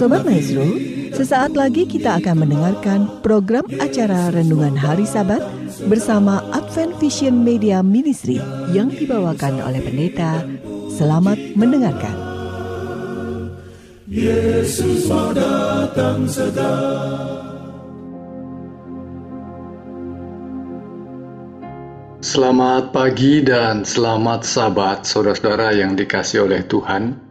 Sobat Maestro, sesaat lagi kita akan mendengarkan program acara Renungan Hari Sabat bersama Advent Vision Media Ministry yang dibawakan oleh pendeta. Selamat mendengarkan. Yesus mau datang segera. Selamat pagi dan selamat sahabat saudara-saudara yang dikasih oleh Tuhan.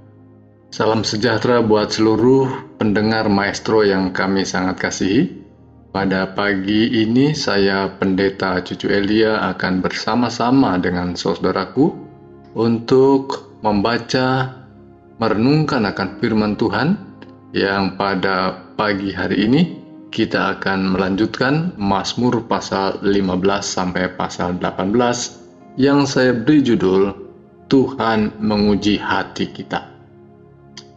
Salam sejahtera buat seluruh pendengar maestro yang kami sangat kasihi. Pada pagi ini saya Pendeta Cucu Elia akan bersama-sama dengan saudaraku untuk membaca merenungkan akan firman Tuhan yang pada pagi hari ini kita akan melanjutkan Mazmur pasal 15 sampai pasal 18 yang saya beri judul Tuhan menguji hati kita.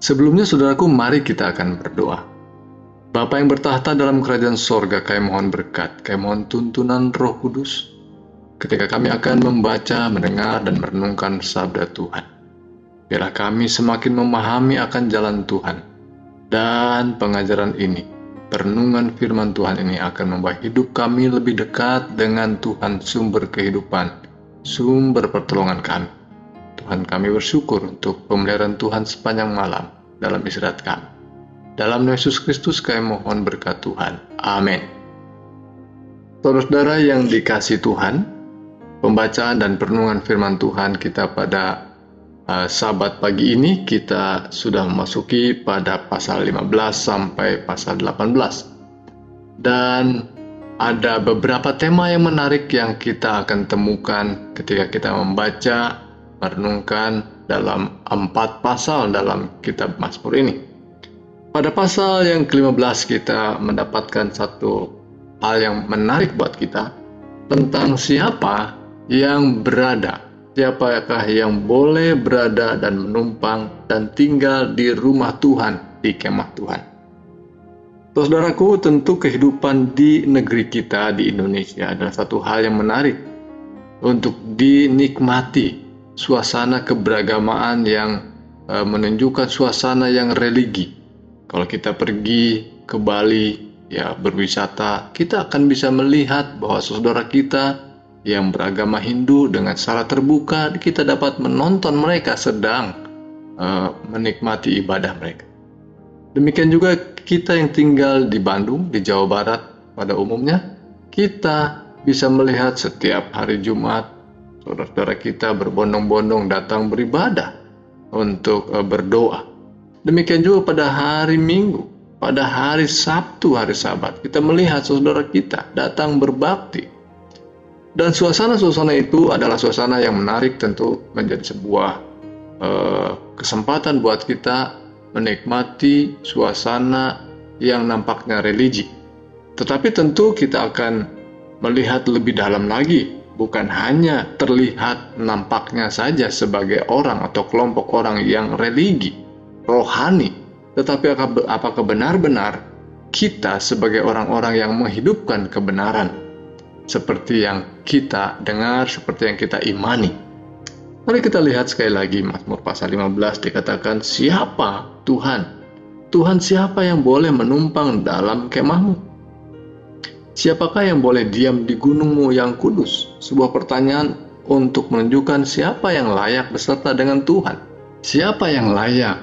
Sebelumnya saudaraku, mari kita akan berdoa. Bapa yang bertahta dalam kerajaan sorga, kami mohon berkat, kami mohon tuntunan roh kudus. Ketika kami akan membaca, mendengar, dan merenungkan sabda Tuhan. Biarlah kami semakin memahami akan jalan Tuhan. Dan pengajaran ini, perenungan firman Tuhan ini akan membuat hidup kami lebih dekat dengan Tuhan sumber kehidupan, sumber pertolongan kami. Tuhan kami bersyukur untuk pemeliharaan Tuhan sepanjang malam dalam istirahat kami. Dalam Yesus Kristus kami mohon berkat Tuhan. Amin. Saudara-saudara yang dikasih Tuhan, pembacaan dan perenungan firman Tuhan kita pada uh, sabat pagi ini kita sudah memasuki pada pasal 15 sampai pasal 18. Dan ada beberapa tema yang menarik yang kita akan temukan ketika kita membaca merenungkan dalam empat pasal dalam kitab Mazmur ini. Pada pasal yang ke-15 kita mendapatkan satu hal yang menarik buat kita tentang siapa yang berada, siapakah yang boleh berada dan menumpang dan tinggal di rumah Tuhan, di kemah Tuhan. Saudaraku, tentu kehidupan di negeri kita di Indonesia adalah satu hal yang menarik untuk dinikmati suasana keberagamaan yang uh, menunjukkan suasana yang religi. Kalau kita pergi ke Bali ya berwisata, kita akan bisa melihat bahwa saudara kita yang beragama Hindu dengan secara terbuka kita dapat menonton mereka sedang uh, menikmati ibadah mereka. Demikian juga kita yang tinggal di Bandung, di Jawa Barat pada umumnya, kita bisa melihat setiap hari Jumat saudara-saudara kita berbondong-bondong datang beribadah untuk uh, berdoa. Demikian juga pada hari Minggu, pada hari Sabtu, hari Sabat, kita melihat saudara kita datang berbakti. Dan suasana-suasana itu adalah suasana yang menarik tentu menjadi sebuah uh, kesempatan buat kita menikmati suasana yang nampaknya religi. Tetapi tentu kita akan melihat lebih dalam lagi bukan hanya terlihat nampaknya saja sebagai orang atau kelompok orang yang religi, rohani, tetapi apakah benar-benar kita sebagai orang-orang yang menghidupkan kebenaran seperti yang kita dengar, seperti yang kita imani. Mari kita lihat sekali lagi Mazmur pasal 15 dikatakan siapa Tuhan? Tuhan siapa yang boleh menumpang dalam kemahmu? Siapakah yang boleh diam di gunungmu yang kudus? Sebuah pertanyaan untuk menunjukkan siapa yang layak beserta dengan Tuhan. Siapa yang layak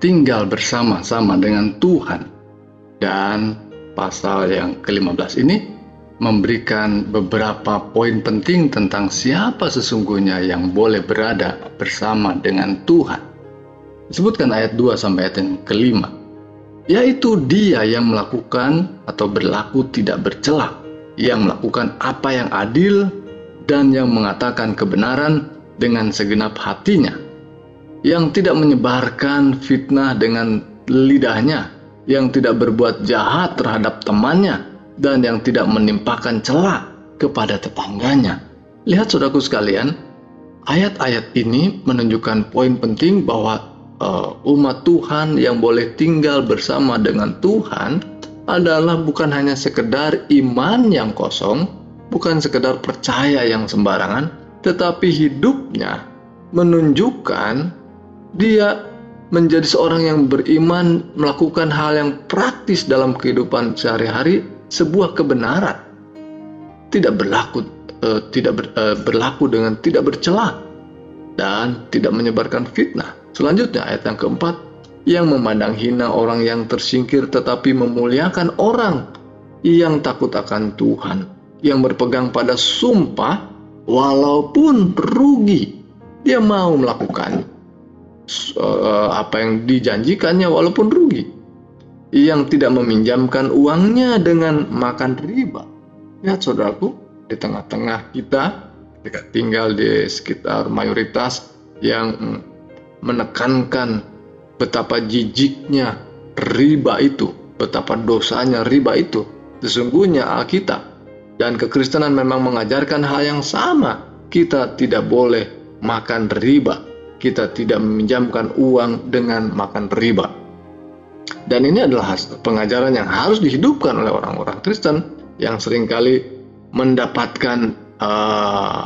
tinggal bersama-sama dengan Tuhan. Dan pasal yang ke-15 ini memberikan beberapa poin penting tentang siapa sesungguhnya yang boleh berada bersama dengan Tuhan. Disebutkan ayat 2 sampai ayat yang kelima yaitu dia yang melakukan atau berlaku tidak bercela, yang melakukan apa yang adil dan yang mengatakan kebenaran dengan segenap hatinya, yang tidak menyebarkan fitnah dengan lidahnya, yang tidak berbuat jahat terhadap temannya, dan yang tidak menimpakan celah kepada tetangganya. Lihat saudaraku sekalian, ayat-ayat ini menunjukkan poin penting bahwa uh, umat Tuhan yang boleh tinggal bersama dengan Tuhan adalah bukan hanya sekedar iman yang kosong, bukan sekedar percaya yang sembarangan, tetapi hidupnya menunjukkan dia menjadi seorang yang beriman melakukan hal yang praktis dalam kehidupan sehari-hari sebuah kebenaran tidak berlaku uh, tidak ber, uh, berlaku dengan tidak bercela dan tidak menyebarkan fitnah. Selanjutnya ayat yang keempat yang memandang hina orang yang tersingkir tetapi memuliakan orang yang takut akan Tuhan yang berpegang pada sumpah walaupun rugi dia mau melakukan uh, apa yang dijanjikannya walaupun rugi. Yang tidak meminjamkan uangnya dengan makan riba. Lihat saudaraku, di tengah-tengah kita ketika tinggal di sekitar mayoritas yang menekankan betapa jijiknya riba itu, betapa dosanya riba itu. Sesungguhnya Alkitab dan kekristenan memang mengajarkan hal yang sama. Kita tidak boleh makan riba kita tidak meminjamkan uang dengan makan riba. Dan ini adalah pengajaran yang harus dihidupkan oleh orang-orang Kristen yang sering kali mendapatkan uh,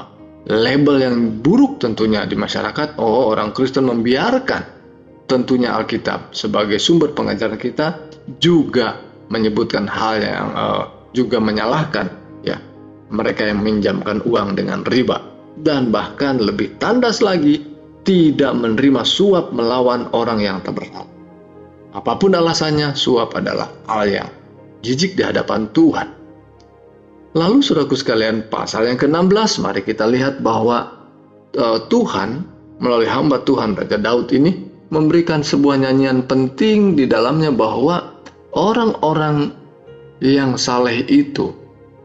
label yang buruk tentunya di masyarakat. Oh, orang Kristen membiarkan tentunya Alkitab sebagai sumber pengajaran kita juga menyebutkan hal yang uh, juga menyalahkan ya mereka yang meminjamkan uang dengan riba dan bahkan lebih tandas lagi tidak menerima suap melawan orang yang bersalah. Apa pun alasannya, suap adalah hal yang jijik di hadapan Tuhan. Lalu saudaraku sekalian, pasal yang ke-16, mari kita lihat bahwa uh, Tuhan melalui hamba Tuhan Raja Daud ini memberikan sebuah nyanyian penting di dalamnya bahwa orang-orang yang saleh itu,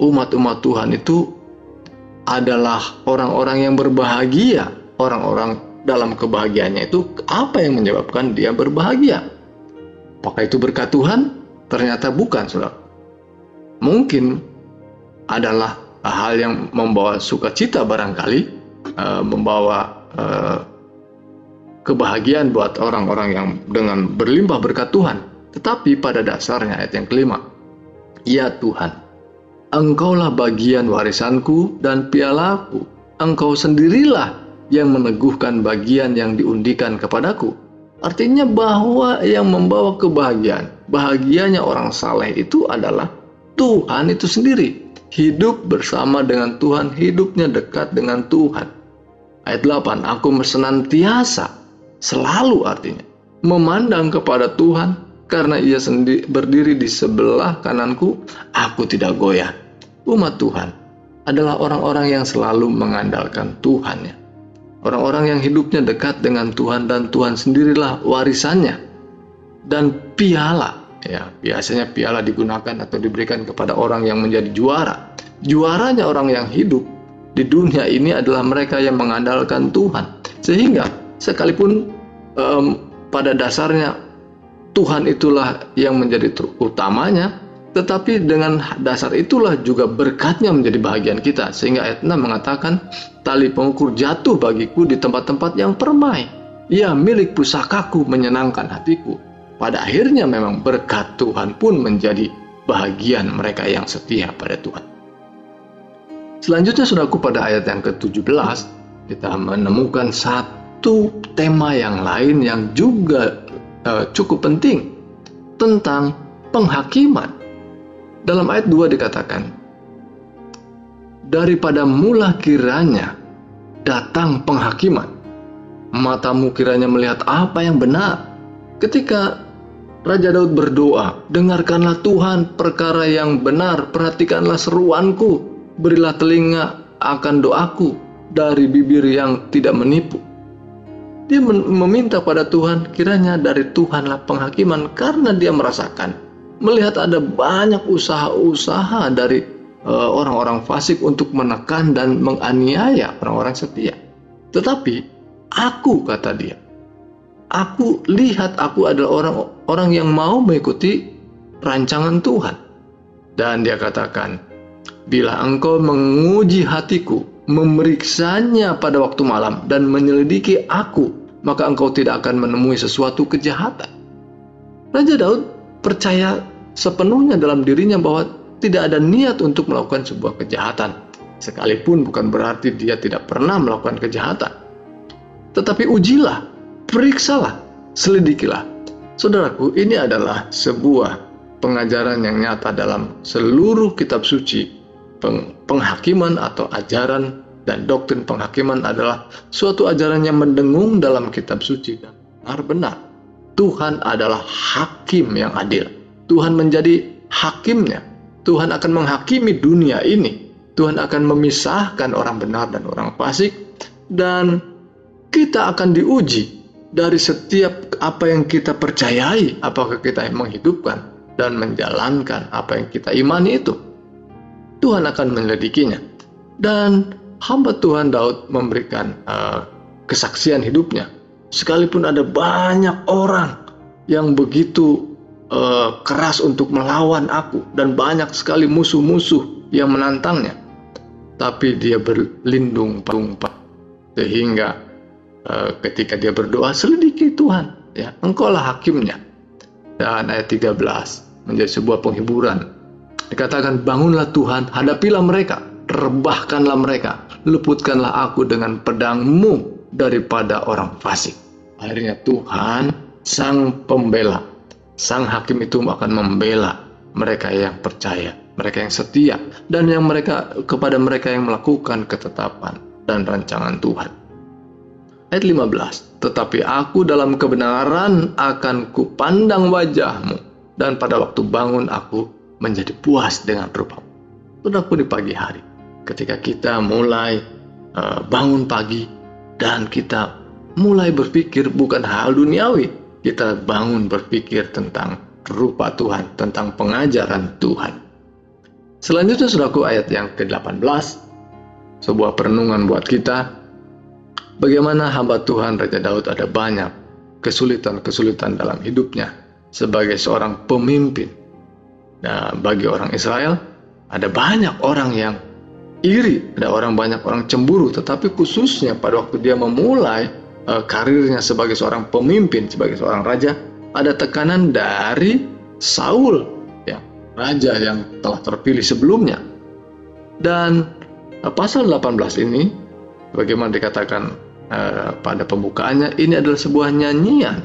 umat-umat Tuhan itu adalah orang-orang yang berbahagia, orang-orang dalam kebahagiaannya itu apa yang menyebabkan dia berbahagia? Apakah itu berkat Tuhan? Ternyata bukan, saudara. Mungkin adalah hal yang membawa sukacita barangkali, uh, membawa uh, kebahagiaan buat orang-orang yang dengan berlimpah berkat Tuhan. Tetapi pada dasarnya ayat yang kelima, Ya Tuhan, Engkaulah bagian warisanku dan pialaku. Engkau sendirilah yang meneguhkan bagian yang diundikan kepadaku. Artinya bahwa yang membawa kebahagiaan, bahagianya orang saleh itu adalah Tuhan itu sendiri. Hidup bersama dengan Tuhan, hidupnya dekat dengan Tuhan. Ayat 8, aku senantiasa, selalu artinya, memandang kepada Tuhan karena ia sendiri berdiri di sebelah kananku, aku tidak goyah. Umat Tuhan adalah orang-orang yang selalu mengandalkan Tuhan. Orang-orang yang hidupnya dekat dengan Tuhan dan Tuhan sendirilah warisannya. Dan piala, ya biasanya piala digunakan atau diberikan kepada orang yang menjadi juara. Juaranya orang yang hidup di dunia ini adalah mereka yang mengandalkan Tuhan. Sehingga sekalipun um, pada dasarnya Tuhan itulah yang menjadi utamanya, tetapi dengan dasar itulah juga berkatnya menjadi bagian kita. Sehingga ayat 6 mengatakan, tali pengukur jatuh bagiku di tempat-tempat yang permai. Ya milik pusakaku menyenangkan hatiku. Pada akhirnya memang berkat Tuhan pun menjadi bagian mereka yang setia pada Tuhan. Selanjutnya saudaraku pada ayat yang ke-17 kita menemukan satu tema yang lain yang juga uh, cukup penting tentang penghakiman dalam ayat 2 dikatakan, Daripada mula kiranya datang penghakiman, matamu kiranya melihat apa yang benar. Ketika Raja Daud berdoa, dengarkanlah Tuhan perkara yang benar, perhatikanlah seruanku, berilah telinga akan doaku dari bibir yang tidak menipu. Dia meminta pada Tuhan, kiranya dari Tuhanlah penghakiman karena dia merasakan melihat ada banyak usaha-usaha dari uh, orang-orang fasik untuk menekan dan menganiaya orang-orang setia. Tetapi aku kata dia, aku lihat aku adalah orang-orang yang mau mengikuti rancangan Tuhan. Dan dia katakan, bila engkau menguji hatiku, memeriksanya pada waktu malam dan menyelidiki aku, maka engkau tidak akan menemui sesuatu kejahatan. Raja Daud percaya sepenuhnya dalam dirinya bahwa tidak ada niat untuk melakukan sebuah kejahatan, sekalipun bukan berarti dia tidak pernah melakukan kejahatan. Tetapi ujilah, periksalah, selidikilah. Saudaraku, ini adalah sebuah pengajaran yang nyata dalam seluruh kitab suci. penghakiman atau ajaran dan doktrin penghakiman adalah suatu ajaran yang mendengung dalam kitab suci dan benar-benar. Tuhan adalah hakim yang adil. Tuhan menjadi hakimnya. Tuhan akan menghakimi dunia ini. Tuhan akan memisahkan orang benar dan orang fasik dan kita akan diuji dari setiap apa yang kita percayai, apakah kita menghidupkan dan menjalankan apa yang kita imani itu. Tuhan akan menyelidikinya. Dan hamba Tuhan Daud memberikan uh, kesaksian hidupnya. Sekalipun ada banyak orang yang begitu uh, keras untuk melawan aku dan banyak sekali musuh-musuh yang menantangnya. Tapi dia berlindung sehingga Eh, ketika dia berdoa selidiki Tuhan. Ya engkaulah hakimnya. Dan ayat 13 menjadi sebuah penghiburan. Dikatakan bangunlah Tuhan hadapilah mereka rebahkanlah mereka luputkanlah aku dengan pedangmu daripada orang fasik. Akhirnya Tuhan sang pembela sang hakim itu akan membela mereka yang percaya mereka yang setia dan yang mereka kepada mereka yang melakukan ketetapan dan rancangan Tuhan Ayat 15. Tetapi aku dalam kebenaran akan kupandang wajahmu. Dan pada waktu bangun aku menjadi puas dengan rupamu. Saudaraku di pagi hari. Ketika kita mulai uh, bangun pagi. Dan kita mulai berpikir bukan hal duniawi. Kita bangun berpikir tentang rupa Tuhan. Tentang pengajaran Tuhan. Selanjutnya saudaraku ayat yang ke-18. Sebuah perenungan buat kita Bagaimana hamba Tuhan Raja Daud ada banyak kesulitan-kesulitan dalam hidupnya sebagai seorang pemimpin. Nah, bagi orang Israel ada banyak orang yang iri, ada orang banyak orang cemburu, tetapi khususnya pada waktu dia memulai uh, karirnya sebagai seorang pemimpin, sebagai seorang raja, ada tekanan dari Saul, ya, raja yang telah terpilih sebelumnya. Dan uh, pasal 18 ini bagaimana dikatakan Eh, pada pembukaannya ini adalah sebuah nyanyian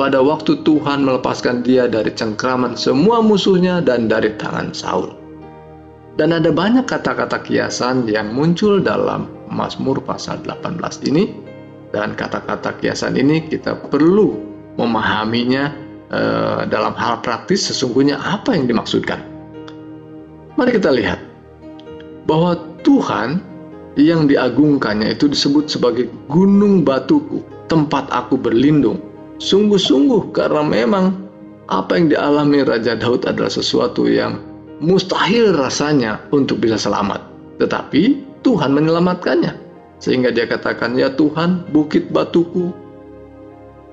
pada waktu Tuhan melepaskan dia dari cengkraman semua musuhnya dan dari tangan Saul. Dan ada banyak kata-kata kiasan yang muncul dalam Mazmur pasal 18 ini dan kata-kata kiasan ini kita perlu memahaminya uh, dalam hal praktis sesungguhnya apa yang dimaksudkan. Mari kita lihat bahwa Tuhan yang diagungkannya itu disebut sebagai gunung batuku, tempat aku berlindung. Sungguh-sungguh karena memang apa yang dialami Raja Daud adalah sesuatu yang mustahil rasanya untuk bisa selamat. Tetapi Tuhan menyelamatkannya. Sehingga dia katakan, Ya Tuhan, bukit batuku,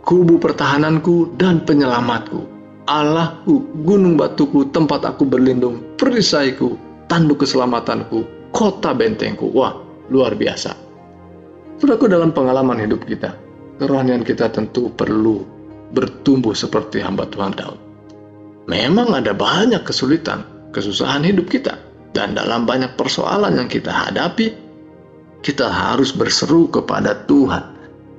kubu pertahananku, dan penyelamatku. Allahku, gunung batuku, tempat aku berlindung, perisaiku, tanduk keselamatanku, kota bentengku. Wah, luar biasa. Saudaraku dalam pengalaman hidup kita, kerohanian kita tentu perlu bertumbuh seperti hamba Tuhan Daud. Memang ada banyak kesulitan, kesusahan hidup kita, dan dalam banyak persoalan yang kita hadapi, kita harus berseru kepada Tuhan,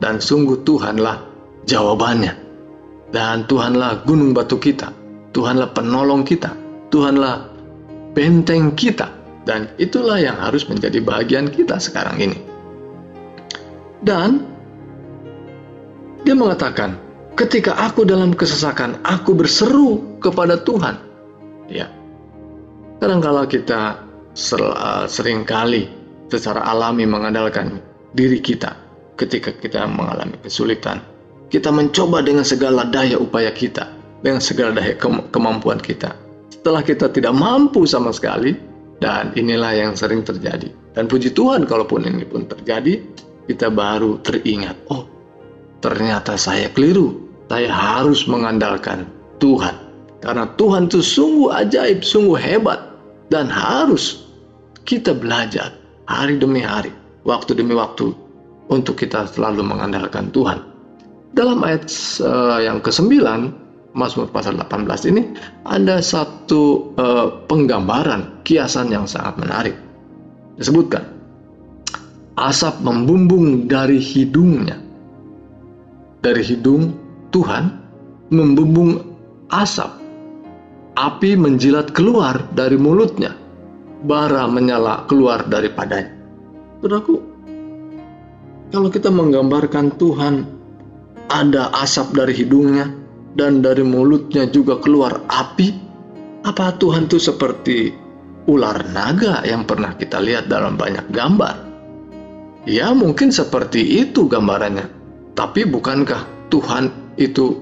dan sungguh Tuhanlah jawabannya. Dan Tuhanlah gunung batu kita, Tuhanlah penolong kita, Tuhanlah benteng kita, dan itulah yang harus menjadi bagian kita sekarang ini. Dan dia mengatakan, ketika aku dalam kesesakan, aku berseru kepada Tuhan. Ya. Kadang kalau kita sering kali secara alami mengandalkan diri kita ketika kita mengalami kesulitan. Kita mencoba dengan segala daya upaya kita, dengan segala daya kemampuan kita. Setelah kita tidak mampu sama sekali, dan inilah yang sering terjadi. Dan puji Tuhan kalaupun ini pun terjadi, kita baru teringat, oh ternyata saya keliru. Saya harus mengandalkan Tuhan. Karena Tuhan itu sungguh ajaib, sungguh hebat. Dan harus kita belajar hari demi hari, waktu demi waktu, untuk kita selalu mengandalkan Tuhan. Dalam ayat uh, yang ke-9, Mazmur pasal 18 ini ada satu uh, penggambaran kiasan yang sangat menarik. Disebutkan asap membumbung dari hidungnya. Dari hidung Tuhan membubung asap. Api menjilat keluar dari mulutnya. Bara menyala keluar daripadanya. Saudaraku, kalau kita menggambarkan Tuhan ada asap dari hidungnya dan dari mulutnya juga keluar api, apa Tuhan itu seperti ular naga yang pernah kita lihat dalam banyak gambar? Ya, mungkin seperti itu gambarannya. Tapi bukankah Tuhan itu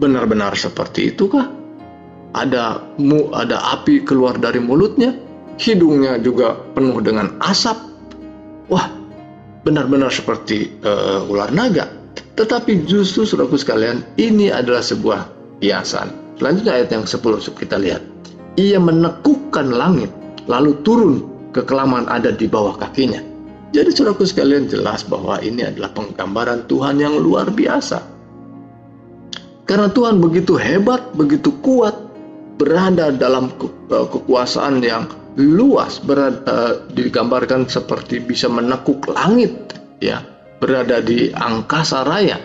benar-benar seperti itu kah? Ada mu, ada api keluar dari mulutnya, hidungnya juga penuh dengan asap. Wah, benar-benar seperti uh, ular naga. Tetapi justru saudaraku sekalian, ini adalah sebuah hiasan. Selanjutnya ayat yang 10 kita lihat. Ia menekukkan langit, lalu turun ke kelaman ada di bawah kakinya. Jadi saudaraku sekalian jelas bahwa ini adalah penggambaran Tuhan yang luar biasa. Karena Tuhan begitu hebat, begitu kuat, berada dalam uh, kekuasaan yang luas, berada, uh, digambarkan seperti bisa menekuk langit, ya, berada di angkasa raya.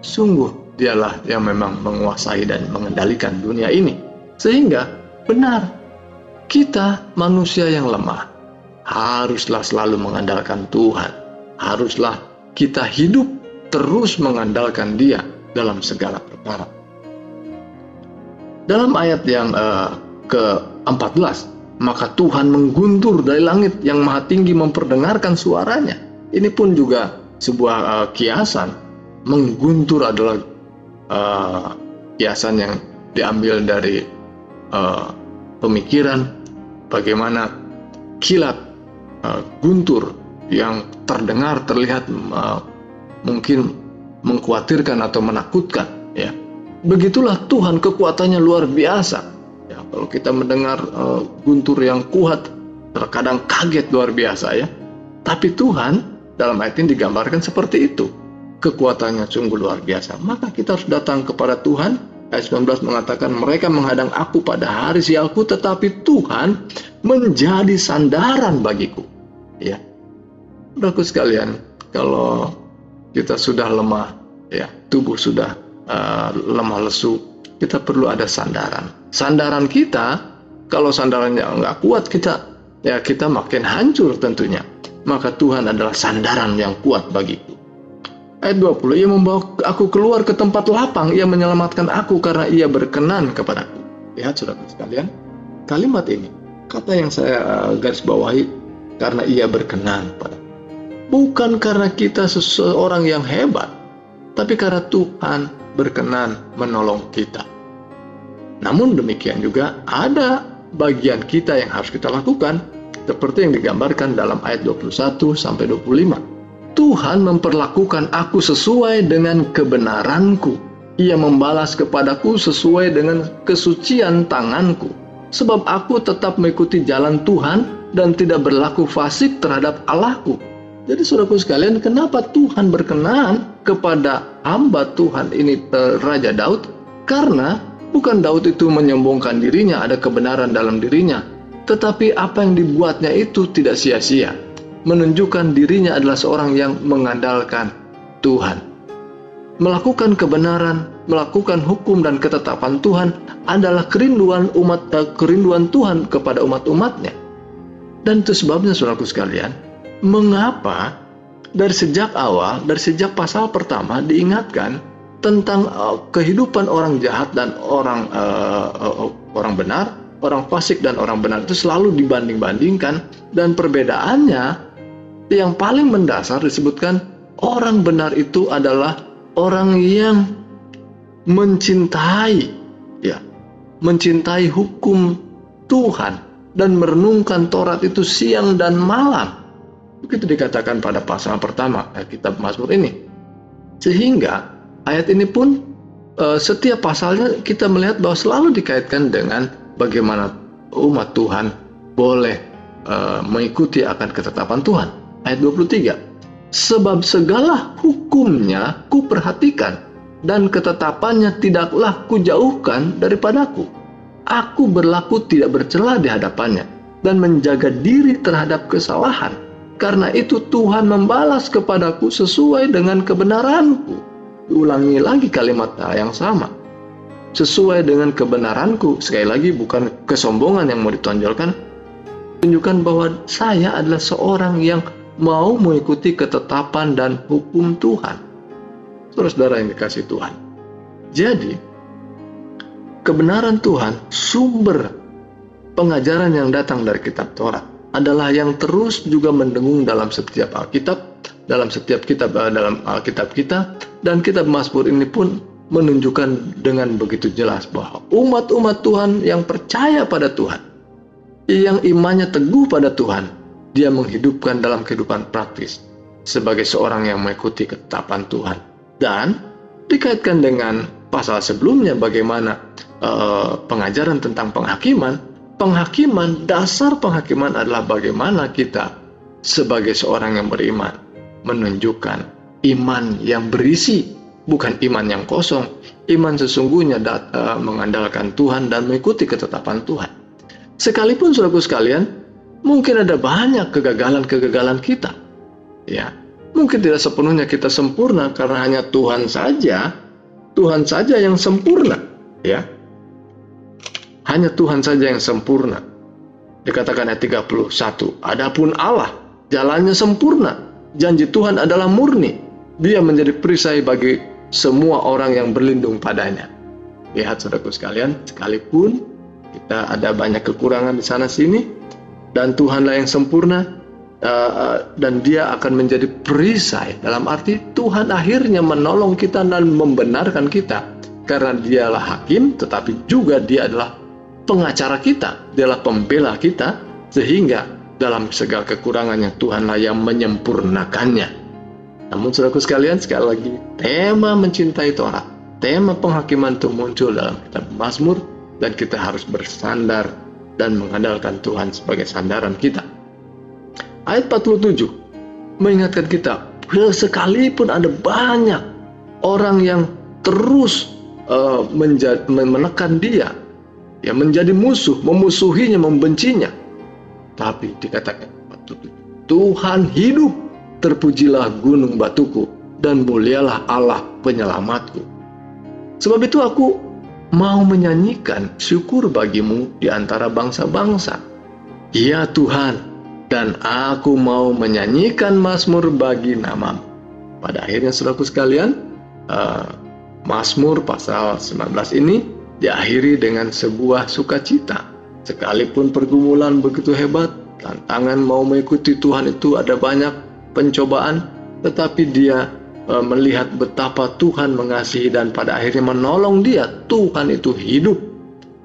Sungguh dialah yang memang menguasai dan mengendalikan dunia ini. Sehingga benar, kita manusia yang lemah haruslah selalu mengandalkan Tuhan. Haruslah kita hidup terus mengandalkan Dia dalam segala perkara. Dalam ayat yang uh, ke-14, maka Tuhan mengguntur dari langit yang maha tinggi memperdengarkan suaranya. Ini pun juga sebuah uh, kiasan. Mengguntur adalah uh, kiasan yang diambil dari uh, pemikiran bagaimana kilat uh, guntur yang terdengar terlihat uh, mungkin mengkhawatirkan atau menakutkan ya begitulah Tuhan kekuatannya luar biasa ya kalau kita mendengar uh, guntur yang kuat terkadang kaget luar biasa ya tapi Tuhan dalam ayat ini digambarkan seperti itu. Kekuatannya sungguh luar biasa. Maka kita harus datang kepada Tuhan. Ayat 19 mengatakan mereka menghadang aku pada hari sialku tetapi Tuhan menjadi sandaran bagiku. Ya. Saudaraku sekalian kalau kita sudah lemah, ya tubuh sudah uh, lemah lesu, kita perlu ada sandaran. Sandaran kita, kalau sandarannya nggak kuat kita, ya kita makin hancur tentunya. Maka Tuhan adalah sandaran yang kuat bagiku. Ayat 20, ia membawa aku keluar ke tempat lapang, ia menyelamatkan aku karena ia berkenan kepadaku. Lihat saudara sekalian, kalimat ini, kata yang saya uh, garis bawahi, karena ia berkenan pada bukan karena kita seseorang yang hebat, tapi karena Tuhan berkenan menolong kita. Namun demikian juga ada bagian kita yang harus kita lakukan seperti yang digambarkan dalam ayat 21 sampai 25. Tuhan memperlakukan aku sesuai dengan kebenaranku. Ia membalas kepadaku sesuai dengan kesucian tanganku. Sebab aku tetap mengikuti jalan Tuhan dan tidak berlaku fasik terhadap Allahku jadi saudaraku sekalian, kenapa Tuhan berkenan kepada hamba Tuhan ini eh, Raja Daud? Karena bukan Daud itu menyombongkan dirinya, ada kebenaran dalam dirinya. Tetapi apa yang dibuatnya itu tidak sia-sia. Menunjukkan dirinya adalah seorang yang mengandalkan Tuhan. Melakukan kebenaran, melakukan hukum dan ketetapan Tuhan adalah kerinduan umat eh, kerinduan Tuhan kepada umat-umatnya. Dan itu sebabnya saudaraku sekalian, mengapa dari sejak awal, dari sejak pasal pertama diingatkan tentang uh, kehidupan orang jahat dan orang uh, orang benar, orang fasik dan orang benar itu selalu dibanding-bandingkan dan perbedaannya yang paling mendasar disebutkan orang benar itu adalah orang yang mencintai ya, mencintai hukum Tuhan dan merenungkan Taurat itu siang dan malam Begitu dikatakan pada pasal pertama eh, kitab Mazmur ini. Sehingga ayat ini pun eh, setiap pasalnya kita melihat bahwa selalu dikaitkan dengan bagaimana umat Tuhan boleh eh, mengikuti akan ketetapan Tuhan. Ayat 23. Sebab segala hukumnya ku perhatikan dan ketetapannya tidaklah ku jauhkan daripadaku. Aku berlaku tidak bercela di hadapannya dan menjaga diri terhadap kesalahan karena itu Tuhan membalas kepadaku sesuai dengan kebenaranku. diulangi lagi kalimat yang sama. Sesuai dengan kebenaranku, sekali lagi bukan kesombongan yang mau ditonjolkan, tunjukkan bahwa saya adalah seorang yang mau mengikuti ketetapan dan hukum Tuhan. Saudara-saudara yang dikasih Tuhan. Jadi, kebenaran Tuhan, sumber pengajaran yang datang dari kitab Taurat adalah yang terus juga mendengung dalam setiap Alkitab dalam setiap kitab eh, dalam Alkitab kita dan kitab Mazmur ini pun menunjukkan dengan begitu jelas bahwa umat-umat Tuhan yang percaya pada Tuhan, yang imannya teguh pada Tuhan, dia menghidupkan dalam kehidupan praktis sebagai seorang yang mengikuti ketetapan Tuhan. Dan dikaitkan dengan pasal sebelumnya bagaimana uh, pengajaran tentang penghakiman, penghakiman dasar penghakiman adalah bagaimana kita sebagai seorang yang beriman menunjukkan iman yang berisi, bukan iman yang kosong. Iman sesungguhnya dat, uh, mengandalkan Tuhan dan mengikuti ketetapan Tuhan. Sekalipun saudaraku sekalian, mungkin ada banyak kegagalan-kegagalan kita. Ya, mungkin tidak sepenuhnya kita sempurna karena hanya Tuhan saja, Tuhan saja yang sempurna, ya. Hanya Tuhan saja yang sempurna. Dikatakan ayat 31, adapun Allah jalannya sempurna, janji Tuhan adalah murni. Dia menjadi perisai bagi semua orang yang berlindung padanya. Lihat saudaraku sekalian, sekalipun kita ada banyak kekurangan di sana sini, dan Tuhanlah yang sempurna, uh, dan Dia akan menjadi perisai. Dalam arti Tuhan akhirnya menolong kita dan membenarkan kita, karena Dialah hakim, tetapi juga Dia adalah pengacara kita, Dialah pembela kita, sehingga dalam segala kekurangan yang Tuhanlah yang menyempurnakannya. Namun saudaraku sekalian, sekali lagi, tema mencintai Torah, tema penghakiman itu muncul dalam kitab Mazmur dan kita harus bersandar dan mengandalkan Tuhan sebagai sandaran kita. Ayat 47 mengingatkan kita, sekalipun ada banyak orang yang terus uh, menekan dia, ya menjadi musuh, memusuhinya, membencinya, tapi dikatakan Tuhan hidup, terpujilah gunung batuku, dan mulialah Allah penyelamatku. Sebab itu aku mau menyanyikan syukur bagimu di antara bangsa-bangsa. Ya Tuhan, dan aku mau menyanyikan mazmur bagi namamu. Pada akhirnya saudaraku sekalian, uh, Mazmur pasal 19 ini diakhiri dengan sebuah sukacita Sekalipun pergumulan begitu hebat, tantangan mau mengikuti Tuhan itu ada banyak pencobaan, tetapi dia e, melihat betapa Tuhan mengasihi dan pada akhirnya menolong dia. Tuhan itu hidup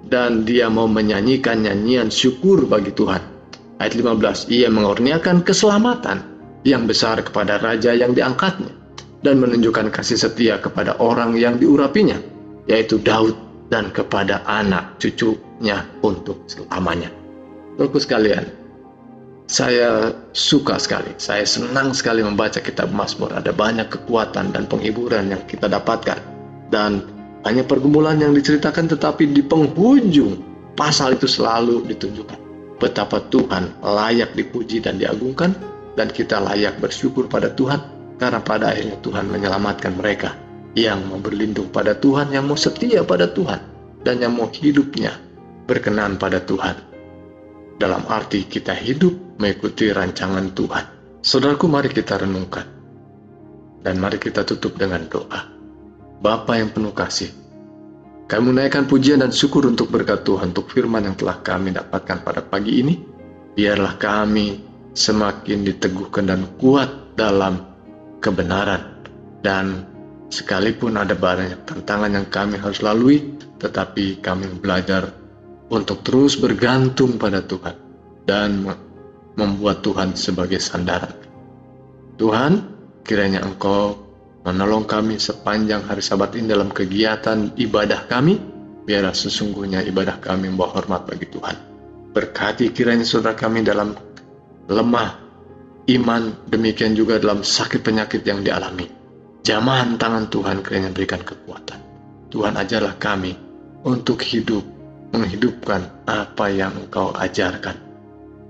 dan dia mau menyanyikan nyanyian syukur bagi Tuhan. Ayat 15, ia mengurniakan keselamatan yang besar kepada raja yang diangkatnya dan menunjukkan kasih setia kepada orang yang diurapinya, yaitu Daud dan kepada anak cucu hidupnya untuk selamanya. Bapak sekalian, saya suka sekali, saya senang sekali membaca kitab Mazmur. Ada banyak kekuatan dan penghiburan yang kita dapatkan. Dan hanya pergumulan yang diceritakan tetapi di penghujung pasal itu selalu ditunjukkan betapa Tuhan layak dipuji dan diagungkan dan kita layak bersyukur pada Tuhan karena pada akhirnya Tuhan menyelamatkan mereka yang mau berlindung pada Tuhan, yang mau setia pada Tuhan, dan yang mau hidupnya berkenan pada Tuhan. Dalam arti kita hidup mengikuti rancangan Tuhan. Saudaraku, mari kita renungkan. Dan mari kita tutup dengan doa. Bapa yang penuh kasih, kami menaikkan pujian dan syukur untuk berkat Tuhan, untuk firman yang telah kami dapatkan pada pagi ini. Biarlah kami semakin diteguhkan dan kuat dalam kebenaran. Dan sekalipun ada banyak tantangan yang kami harus lalui, tetapi kami belajar untuk terus bergantung pada Tuhan dan membuat Tuhan sebagai sandaran. Tuhan, kiranya Engkau menolong kami sepanjang hari Sabat ini dalam kegiatan ibadah kami, biarlah sesungguhnya ibadah kami membawa hormat bagi Tuhan. Berkati kiranya saudara kami dalam lemah iman, demikian juga dalam sakit penyakit yang dialami. Jamahan tangan Tuhan kiranya berikan kekuatan. Tuhan ajarlah kami untuk hidup menghidupkan apa yang engkau ajarkan.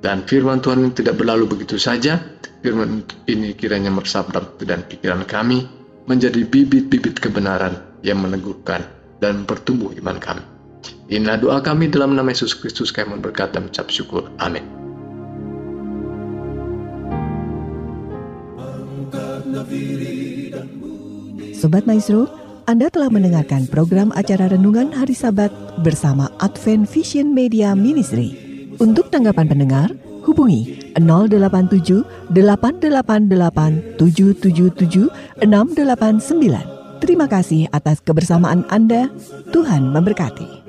Dan firman Tuhan ini tidak berlalu begitu saja. Firman ini kiranya meresap dan pikiran kami menjadi bibit-bibit kebenaran yang meneguhkan dan bertumbuh iman kami. Inilah doa kami dalam nama Yesus Kristus kami berkata mengucap syukur. Amin. Sobat Maestro, Anda telah mendengarkan program acara Renungan Hari Sabat bersama Advent Vision Media Ministry. Untuk tanggapan pendengar, hubungi 087 888 777 689. Terima kasih atas kebersamaan Anda. Tuhan memberkati.